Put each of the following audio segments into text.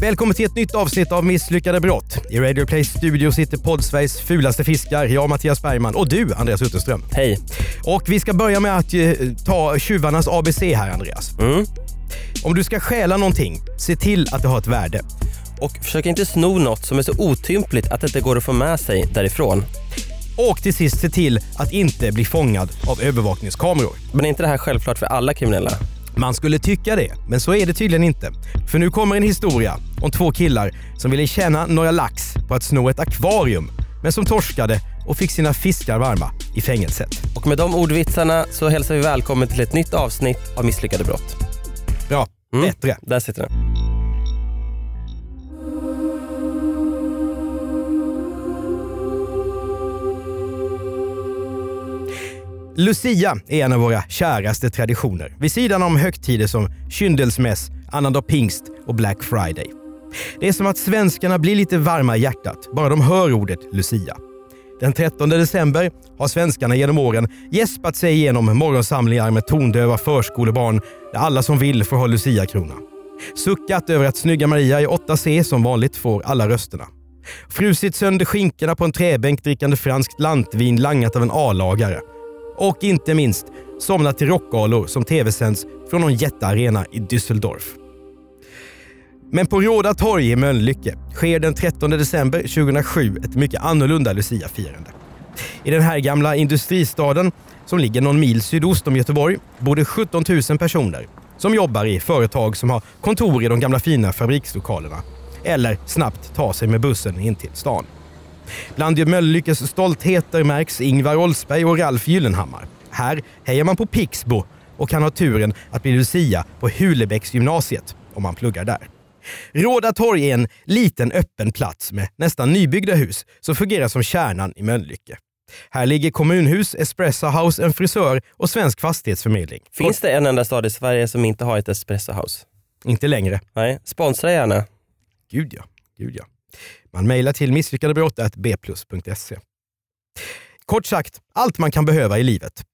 Välkommen till ett nytt avsnitt av Misslyckade brott. I Radio Plays studio sitter Poddsveriges fulaste fiskar, jag Mattias Bergman och du Andreas Utterström. Hej. Och vi ska börja med att eh, ta tjuvarnas ABC här Andreas. Mm. Om du ska stjäla någonting, se till att det har ett värde. Och försök inte sno något som är så otympligt att det inte går att få med sig därifrån. Och till sist se till att inte bli fångad av övervakningskameror. Men är inte det här självklart för alla kriminella? Man skulle tycka det, men så är det tydligen inte. För nu kommer en historia om två killar som ville tjäna några lax på att sno ett akvarium, men som torskade och fick sina fiskar varma i fängelset. Och med de ordvitsarna så hälsar vi välkommen till ett nytt avsnitt av Misslyckade brott. Bra, Mm. bättre. Där sitter den. Lucia är en av våra käraste traditioner, vid sidan om högtider som kyndelsmäss, annandag pingst och Black Friday. Det är som att svenskarna blir lite varma i hjärtat bara de hör ordet Lucia. Den 13 december har svenskarna genom åren gäspat sig igenom morgonsamlingar med tondöva förskolebarn där alla som vill får ha Lucia-krona. Suckat över att snygga Maria i 8C som vanligt får alla rösterna. Frusit sönder skinkorna på en träbänk drickande franskt lantvin langat av en A-lagare. Och inte minst somnat till rockgalor som tv-sänds från någon jättearena i Düsseldorf. Men på Råda torg i Mölnlycke sker den 13 december 2007 ett mycket annorlunda Lucia-firande. I den här gamla industristaden, som ligger någon mil sydost om Göteborg, bor det 17 000 personer som jobbar i företag som har kontor i de gamla fina fabrikslokalerna eller snabbt tar sig med bussen in till stan. Bland Mölnlyckes stoltheter märks Ingvar Oldsberg och Ralf Gyllenhammar. Här hejar man på Pixbo och kan ha turen att bli Lucia på Hulebäcksgymnasiet om man pluggar där. Råda torg är en liten öppen plats med nästan nybyggda hus som fungerar som kärnan i Mölnlycke. Här ligger kommunhus, Espresso House, en frisör och Svensk Fastighetsförmedling. Finns det en enda stad i Sverige som inte har ett espresso house? Inte längre. Nej, sponsra gärna. Gud ja. Gud ja. Man mejlar till misslyckadebrott.bplus.se. Kort sagt, allt man kan behöva i livet.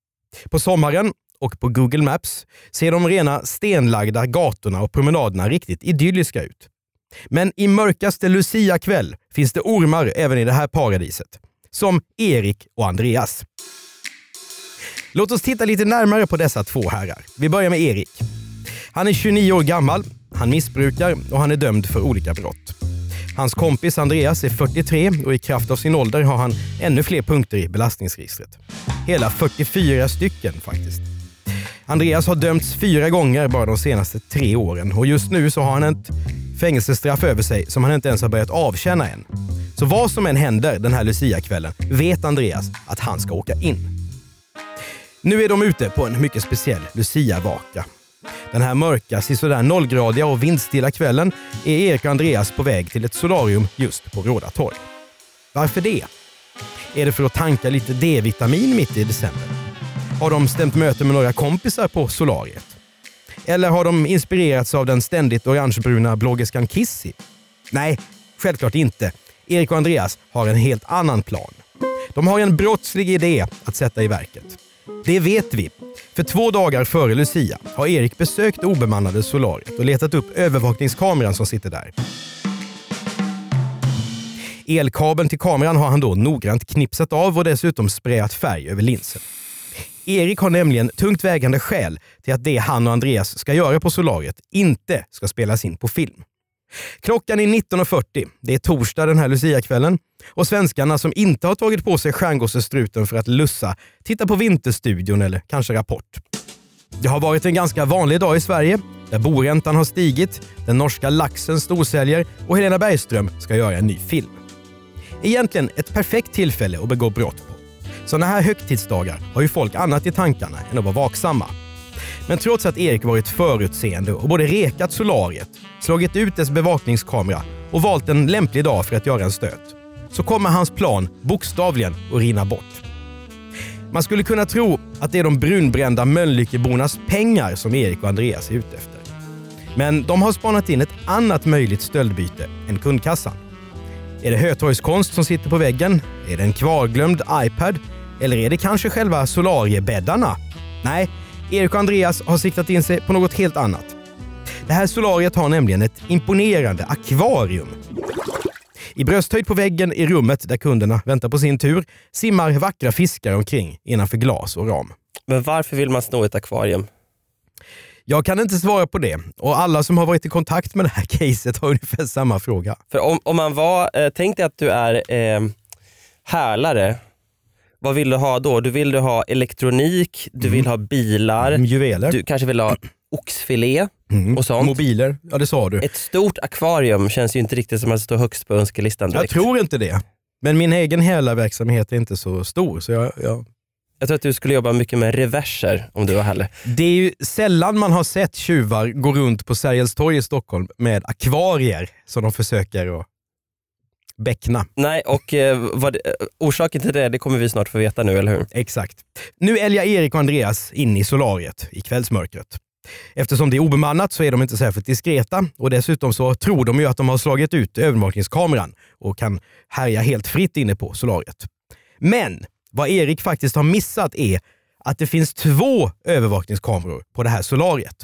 På sommaren och på Google Maps ser de rena stenlagda gatorna och promenaderna riktigt idylliska ut. Men i mörkaste Lucia-kväll finns det ormar även i det här paradiset. Som Erik och Andreas. Låt oss titta lite närmare på dessa två herrar. Vi börjar med Erik. Han är 29 år gammal, han missbrukar och han är dömd för olika brott. Hans kompis Andreas är 43 och i kraft av sin ålder har han ännu fler punkter i belastningsregistret. Hela 44 stycken faktiskt. Andreas har dömts fyra gånger bara de senaste tre åren och just nu så har han ett fängelsestraff över sig som han inte ens har börjat avtjäna än. Så vad som än händer den här Lucia-kvällen vet Andreas att han ska åka in. Nu är de ute på en mycket speciell Lucia-vaka. Den här mörka, sisådär nollgradiga och vindstilla kvällen är Erik och Andreas på väg till ett solarium just på Råda torg. Varför det? Är det för att tanka lite D-vitamin mitt i december? Har de stämt möte med några kompisar på solariet? Eller har de inspirerats av den ständigt orangebruna bloggerskan Kissy? Nej, självklart inte. Erik och Andreas har en helt annan plan. De har en brottslig idé att sätta i verket. Det vet vi. För två dagar före Lucia har Erik besökt det obemannade solariet och letat upp övervakningskameran som sitter där. Elkabeln till kameran har han då noggrant knipsat av och dessutom sprayat färg över linsen. Erik har nämligen tungt vägande skäl till att det han och Andreas ska göra på solariet inte ska spelas in på film. Klockan är 19.40. Det är torsdag den här Lucia-kvällen och svenskarna som inte har tagit på sig stjärngossestruten för att lussa tittar på Vinterstudion eller kanske Rapport. Det har varit en ganska vanlig dag i Sverige där boräntan har stigit, den norska laxen storsäljer och Helena Bergström ska göra en ny film. Egentligen ett perfekt tillfälle att begå brott på. Sådana här högtidsdagar har ju folk annat i tankarna än att vara vaksamma. Men trots att Erik varit förutseende och både rekat solariet, slagit ut dess bevakningskamera och valt en lämplig dag för att göra en stöt, så kommer hans plan bokstavligen att rinna bort. Man skulle kunna tro att det är de brunbrända Mölnlyckebornas pengar som Erik och Andreas är ute efter. Men de har spanat in ett annat möjligt stöldbyte än kundkassan. Är det Hötorgskonst som sitter på väggen? Är det en kvarglömd iPad? Eller är det kanske själva solariebäddarna? Nej, Erik och Andreas har siktat in sig på något helt annat. Det här solariet har nämligen ett imponerande akvarium. I brösthöjd på väggen i rummet där kunderna väntar på sin tur simmar vackra fiskar omkring innanför glas och ram. Men varför vill man sno ett akvarium? Jag kan inte svara på det och alla som har varit i kontakt med det här caset har ungefär samma fråga. För om, om man var, eh, tänk dig att du är eh, härlare. Vad vill du ha då? Du vill du ha elektronik, du vill ha bilar, Mm, Juveler, du kanske vill ha oxfilé Mm. och sånt. mobiler, ja det sa du. Ett stort akvarium känns ju inte riktigt som att står högst på önskelistan Jag direkt. tror inte det. Men min egen hela verksamhet är inte så stor. Så jag, jag... Jag tror att du skulle jobba mycket med reverser om du var härlig. Det är ju sällan man har sett tjuvar gå runt på Sergels torg i Stockholm med akvarier som de försöker att beckna. Nej, och eh, vad, eh, orsaken till det, det kommer vi snart få veta nu, eller hur? Exakt. Nu älgar Erik och Andreas in i solariet i kvällsmörkret. Eftersom det är obemannat så är de inte särskilt diskreta och dessutom så tror de ju att de har slagit ut övervakningskameran och kan härja helt fritt inne på solariet. Men vad Erik faktiskt har missat är att det finns två övervakningskameror på det här solariet.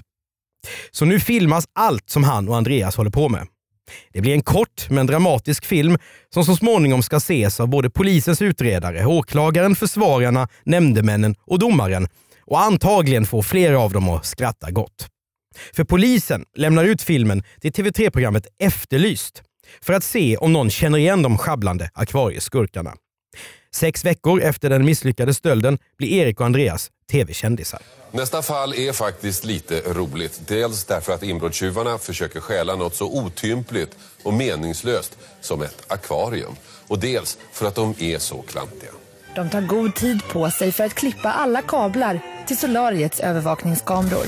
Så nu filmas allt som han och Andreas håller på med. Det blir en kort men dramatisk film som så småningom ska ses av både polisens utredare, åklagaren, försvararna, nämndemännen och domaren och antagligen får flera av dem att skratta gott. För polisen lämnar ut filmen till TV3-programmet Efterlyst för att se om någon känner igen de sjabblande akvarieskurkarna. Sex veckor efter den misslyckade stölden blir Erik och Andreas tv-kändisar. Nästa fall är faktiskt lite roligt. Dels därför att inbrottstjuvarna försöker stjäla något så otympligt och meningslöst som ett akvarium. Och dels för att de är så klantiga. De tar god tid på sig för att klippa alla kablar till solariets övervakningskameror.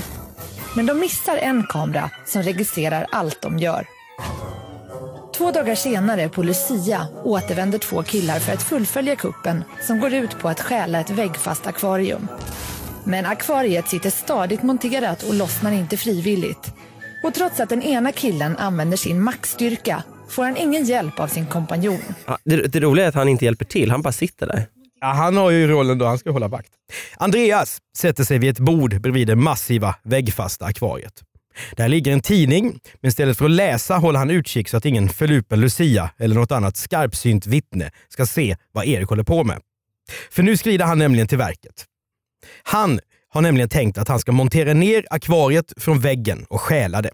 Men de missar en kamera som registrerar allt de gör. Två dagar senare på Lucia återvänder två killar för att fullfölja kuppen som går ut på att stjäla ett väggfast akvarium. Men akvariet sitter stadigt monterat och lossnar inte frivilligt. Och trots att den ena killen använder sin maxstyrka får han ingen hjälp av sin kompanjon. Det, det roliga är att han inte hjälper till, han bara sitter där. Ja, han har ju rollen då han ska hålla vakt. Andreas sätter sig vid ett bord bredvid det massiva väggfasta akvariet. Där ligger en tidning, men istället för att läsa håller han utkik så att ingen förlupen Lucia eller något annat skarpsynt vittne ska se vad Erik håller på med. För nu skrider han nämligen till verket. Han har nämligen tänkt att han ska montera ner akvariet från väggen och stjäla det.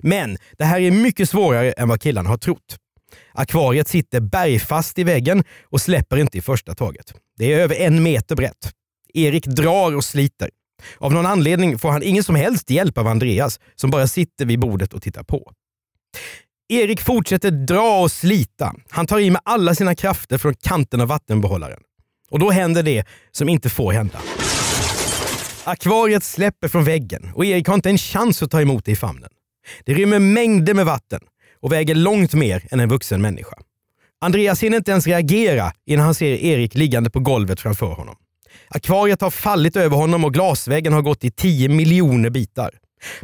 Men det här är mycket svårare än vad killarna har trott. Akvariet sitter bergfast i väggen och släpper inte i första taget. Det är över en meter brett. Erik drar och sliter. Av någon anledning får han ingen som helst hjälp av Andreas som bara sitter vid bordet och tittar på. Erik fortsätter dra och slita. Han tar i med alla sina krafter från kanten av vattenbehållaren. Och då händer det som inte får hända. Akvariet släpper från väggen och Erik har inte en chans att ta emot det i famnen. Det rymmer mängder med vatten och väger långt mer än en vuxen människa. Andreas hinner inte ens reagera innan han ser Erik liggande på golvet framför honom. Akvariet har fallit över honom och glasväggen har gått i 10 miljoner bitar.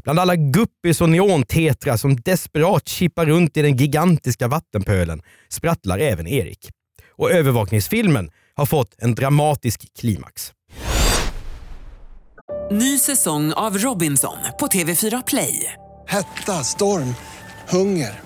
Bland alla guppis och neontetrar som desperat kippar runt i den gigantiska vattenpölen sprattlar även Erik. Och övervakningsfilmen har fått en dramatisk klimax. Ny säsong av Robinson på TV4 Play. Hetta, storm, hunger.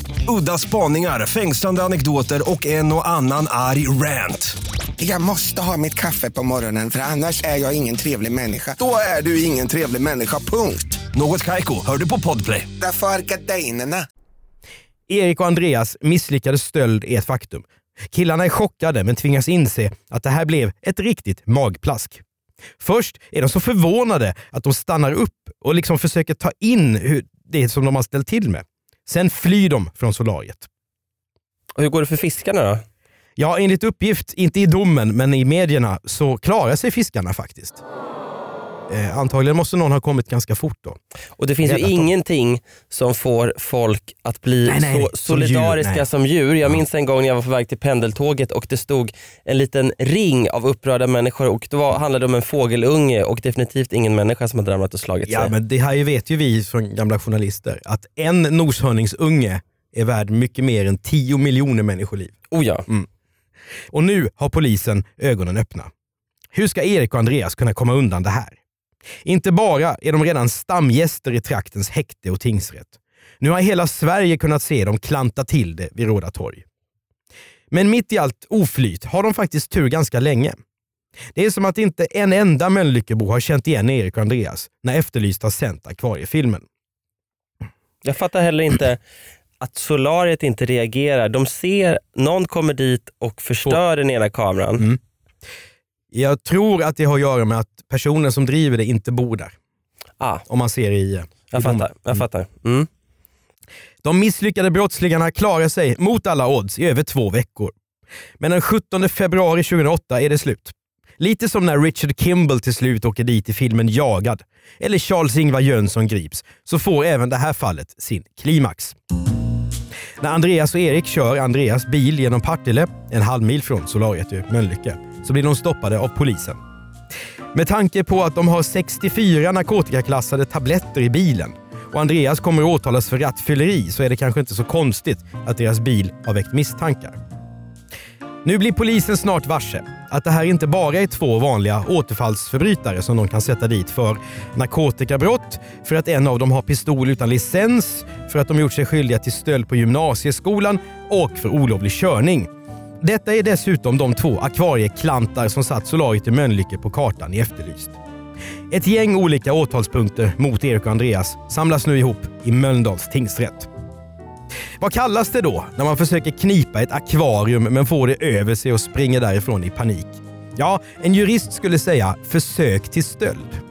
Udda spaningar, fängslande anekdoter och en och annan arg rant. Jag måste ha mitt kaffe på morgonen för annars är jag ingen trevlig människa. Då är du ingen trevlig människa, punkt. Något Kaiko, hör du på Podplay. Därför är gardinerna. Erik och Andreas misslyckade stöld är ett faktum. Killarna är chockade men tvingas inse att det här blev ett riktigt magplask. Först är de så förvånade att de stannar upp och liksom försöker ta in hur det som de har ställt till med. Sen flyr de från solariet. Och hur går det för fiskarna då? Ja, enligt uppgift, inte i domen, men i medierna, så klarar sig fiskarna faktiskt. Eh, antagligen måste någon ha kommit ganska fort då. Och det finns ju Räddat dem. ingenting som får folk att bli Nej, nej, så som djur, solidariska som djur. Jag minns en gång när jag var på väg till pendeltåget och det stod en liten ring av upprörda människor och det var, handlade om en fågelunge och definitivt ingen människa som hade ramlat och slagit Ja, sig. men det här vet ju vi som gamla journalister, att en noshörningsunge är värd mycket mer än 10 miljoner människoliv. Oh ja. Mm. Och nu har polisen ögonen öppna. Hur ska Erik och Andreas kunna komma undan det här? Inte bara är de redan stamgäster i traktens häkte och tingsrätt. Nu har hela Sverige kunnat se dem klanta till det vid Råda torg. Men mitt i allt oflyt har de faktiskt tur ganska länge. Det är som att inte en enda Mölnlyckebo har känt igen Erik och Andreas när Efterlyst har sänt Akvariefilmen. Jag fattar heller inte att solariet inte reagerar. De ser, någon kommer dit och förstör den ena kameran. Mm. Jag tror att det har att göra med att personen som driver det inte bor där. Ah, Om man ser i... i jag fattar. Jag fattar. Mm. De misslyckade brottslingarna klarar sig mot alla odds i över två veckor. Men den 17 februari 2008 är det slut. Lite som när Richard Kimball till slut åker dit i filmen Jagad, eller Charles-Ingvar Jönsson grips, så får även det här fallet sin klimax. När Andreas och Erik kör Andreas bil genom Partille, en halv mil från solariet i Mölnlycke, så blir de stoppade av polisen. Med tanke på att de har 64 narkotikaklassade tabletter i bilen och Andreas kommer att åtalas för rattfylleri så är det kanske inte så konstigt att deras bil har väckt misstankar. Nu blir polisen snart varse att det här inte bara är två vanliga återfallsförbrytare som de kan sätta dit för narkotikabrott, för att en av dem har pistol utan licens, för att de gjort sig skyldiga till stöld på gymnasieskolan och för olovlig körning. Detta är dessutom de två akvarieklantar som satt solariet i Mölnlycke på kartan i Efterlyst. Ett gäng olika åtalspunkter mot Erik och Andreas samlas nu ihop i Mölndals tingsrätt. Vad kallas det då när man försöker knipa ett akvarium men får det över sig och springer därifrån i panik? Ja, en jurist skulle säga försök till stöld.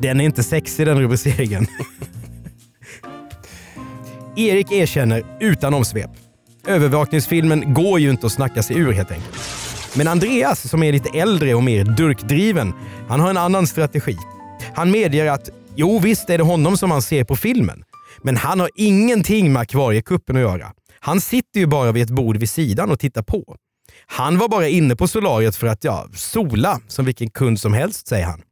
Den är inte sexig den rubriceringen. Erik erkänner utan omsvep. Övervakningsfilmen går ju inte att snacka sig ur helt enkelt. Men Andreas, som är lite äldre och mer durkdriven, han har en annan strategi. Han medger att jo, visst är det honom som man ser på filmen. Men han har ingenting med akvariekuppen att göra. Han sitter ju bara vid ett bord vid sidan och tittar på. Han var bara inne på solariet för att ja, sola som vilken kund som helst, säger han.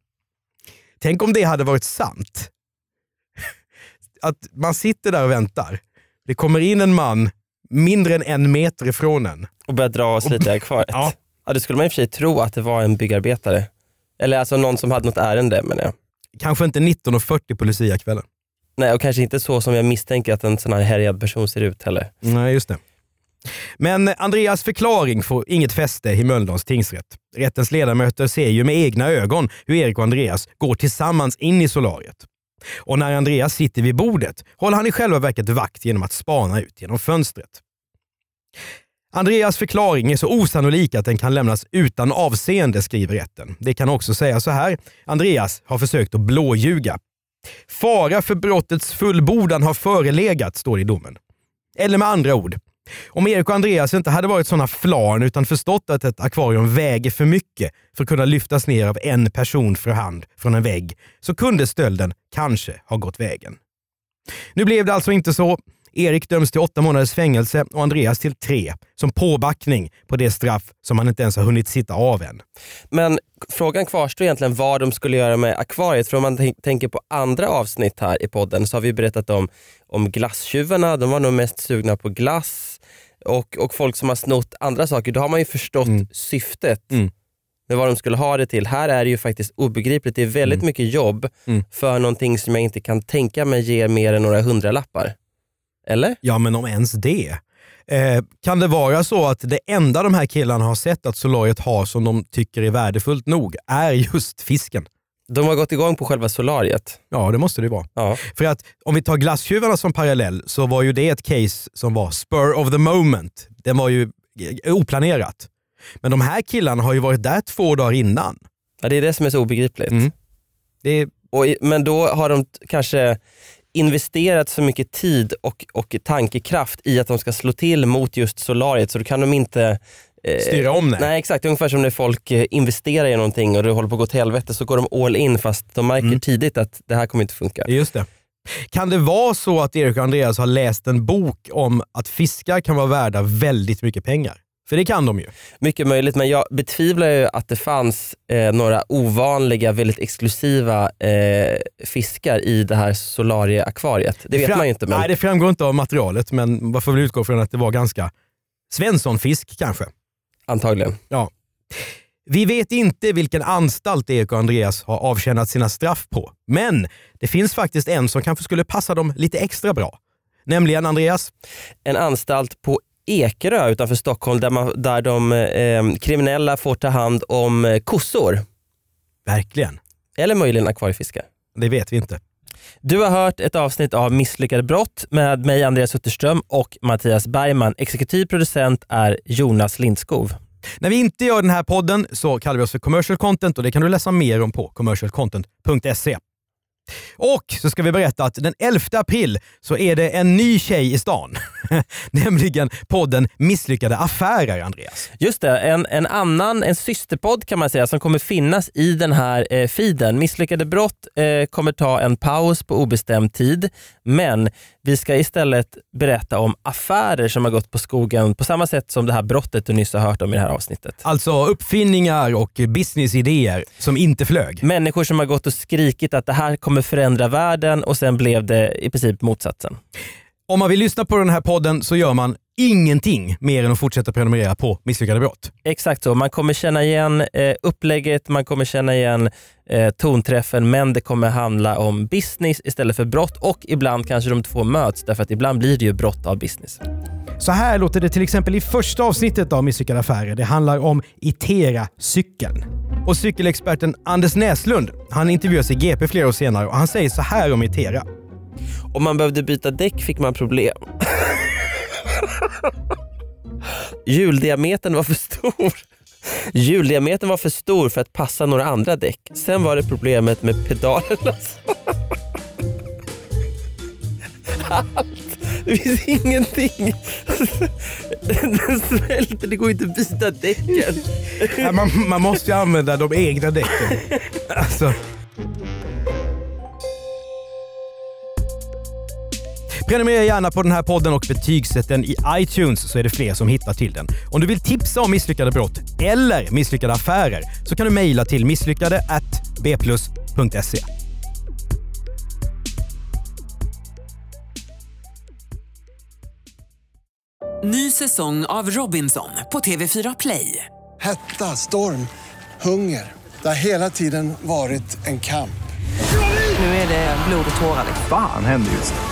Tänk om det hade varit sant. Att man sitter där och väntar. Det kommer in en man mindre än en meter ifrån en. Och börjar dra oss lite i akvariet. Ja. Ja. det skulle man i och för sig tro att det var en byggarbetare. Eller alltså någon som hade något ärende menar jag. Kanske inte 19.40 på Lucia-kvällen. Nej, och kanske inte så som jag misstänker att en sån här härjad person ser ut heller. Nej, just det. Men Andreas förklaring får inget fäste i Mölndals tingsrätt. Rättens ledamöter ser ju med egna ögon hur Erik och Andreas går tillsammans in i solariet. Och när Andreas sitter vid bordet håller han i själva verket vakt genom att spana ut genom fönstret. Andreas förklaring är så osannolik att den kan lämnas utan avseende, skriver rätten. Det kan också sägas så här. Andreas har försökt att blåljuga. Fara för brottets fullbordan har förelegat, står det i domen. Eller med andra ord, om Erik och Andreas inte hade varit såna flarn utan förstått att ett akvarium väger för mycket för att kunna lyftas ner av en person för hand från en vägg, så kunde stölden kanske ha gått vägen. Nu blev det alltså inte så. Erik döms till åtta månaders fängelse och Andreas till tre, som påbackning på det straff som han inte ens har hunnit sitta av än. Men frågan kvarstår egentligen vad de skulle göra med akvariet. För om man tänk- tänker på andra avsnitt här i podden så har vi berättat om, om glasstjuvarna. De var nog mest sugna på glass och, och folk som har snott andra saker. Då har man ju förstått syftet Mm. med vad de skulle ha det till. Här är det ju faktiskt obegripligt. Det är väldigt Mm. mycket jobb Mm. för någonting som jag inte kan tänka mig ger mer än några hundralappar. Eller? Ja, men om ens det. Eh, kan det vara så att det enda de här killarna har sett att solariet har som de tycker är värdefullt nog är just fisken? De har gått igång på själva solariet. Ja, det måste det vara. Ja. För att om vi tar glasstjuvarna som parallell så var ju det ett case som var spur of the moment. Den var ju eh, oplanerat. Men de här killarna har ju varit där två dagar innan. Ja, det är det som är så obegripligt. Mm. Det är, Och, men då har de kanske investerat så mycket tid och, och tankekraft i att de ska slå till mot just solariet så då kan de inte eh, Styra om det. Nej exakt, ungefär som när folk eh, investerar i någonting och det håller på att gå till helvete så går de all in fast de märker Mm. tidigt att det här kommer inte funka. Just det. Kan det vara så att Erik och Andreas har läst en bok om att fiskar kan vara värda väldigt mycket pengar? För det kan de ju. Mycket möjligt, men jag betvivlar ju att det fanns eh, några ovanliga, väldigt exklusiva eh, fiskar i det här solarieakvariet. Det, vet fram- man ju inte. Men Nej, det framgår inte av materialet, men man får väl utgå från att det var ganska Svenssonfisk kanske. Antagligen. Ja. Vi vet inte vilken anstalt Erik och Andreas har avtjänat sina straff på, men det finns faktiskt en som kanske skulle passa dem lite extra bra. Nämligen Andreas, En anstalt på Ekerö utanför Stockholm där, man, där de eh, kriminella får ta hand om eh, kossor. verkligen. Eller möjligen akvariefiskar. Det vet vi inte. Du har hört ett avsnitt av Misslyckade brott med mig Andreas Utterström och Mattias Bergman. Exekutiv producent är Jonas Lindskov. När vi inte gör den här podden så kallar vi oss för commercial content och det kan du läsa mer om på commercialcontent.se. Och så ska vi berätta att den 11 april så är det en ny tjej i stan. Nämligen podden Misslyckade affärer, Andreas. Just det, en, en annan, en systerpodd kan man säga som kommer finnas i den här eh, feeden. Misslyckade brott eh, kommer ta en paus på obestämd tid, men vi ska istället berätta om affärer som har gått på skogen på samma sätt som det här brottet du nyss har hört om i det här avsnittet. Alltså uppfinningar och businessidéer som inte flög. Människor som har gått och skrikit att det här kommer förändra världen och sen blev det i princip motsatsen. Om man vill lyssna på den här podden så gör man ingenting mer än att fortsätta prenumerera på Misslyckade brott. Exakt så. Man kommer känna igen eh, upplägget, man kommer känna igen eh, tonträffen, men det kommer handla om business istället för brott och ibland kanske de två möts därför att ibland blir det ju brott av business. Så här låter det till exempel i första avsnittet av Misslyckade affärer. Det handlar om Itera-cykeln. Och cykelexperten Anders Näslund, han intervjuas i GP flera år senare och han säger så här om Itera. Om man behövde byta däck fick man problem. Hjuldiametern var för stor. Hjuldiametern var för stor för att passa några andra däck. Sen var det problemet med pedalerna. Allt. Det finns ingenting. Den svälter, det går inte att byta däcken. Man, man måste ju använda de egna däcken. Alltså. Prenumerera gärna på den här podden och betygsätt den i iTunes så är det fler som hittar till den. Om du vill tipsa om misslyckade brott eller misslyckade affärer så kan du mejla till misslyckade bplus.se. Ny säsong av Robinson på TV4 Play. Hetta, storm, hunger. Det har hela tiden varit en kamp. Nu är det blod och tårar. Fan händer just nu.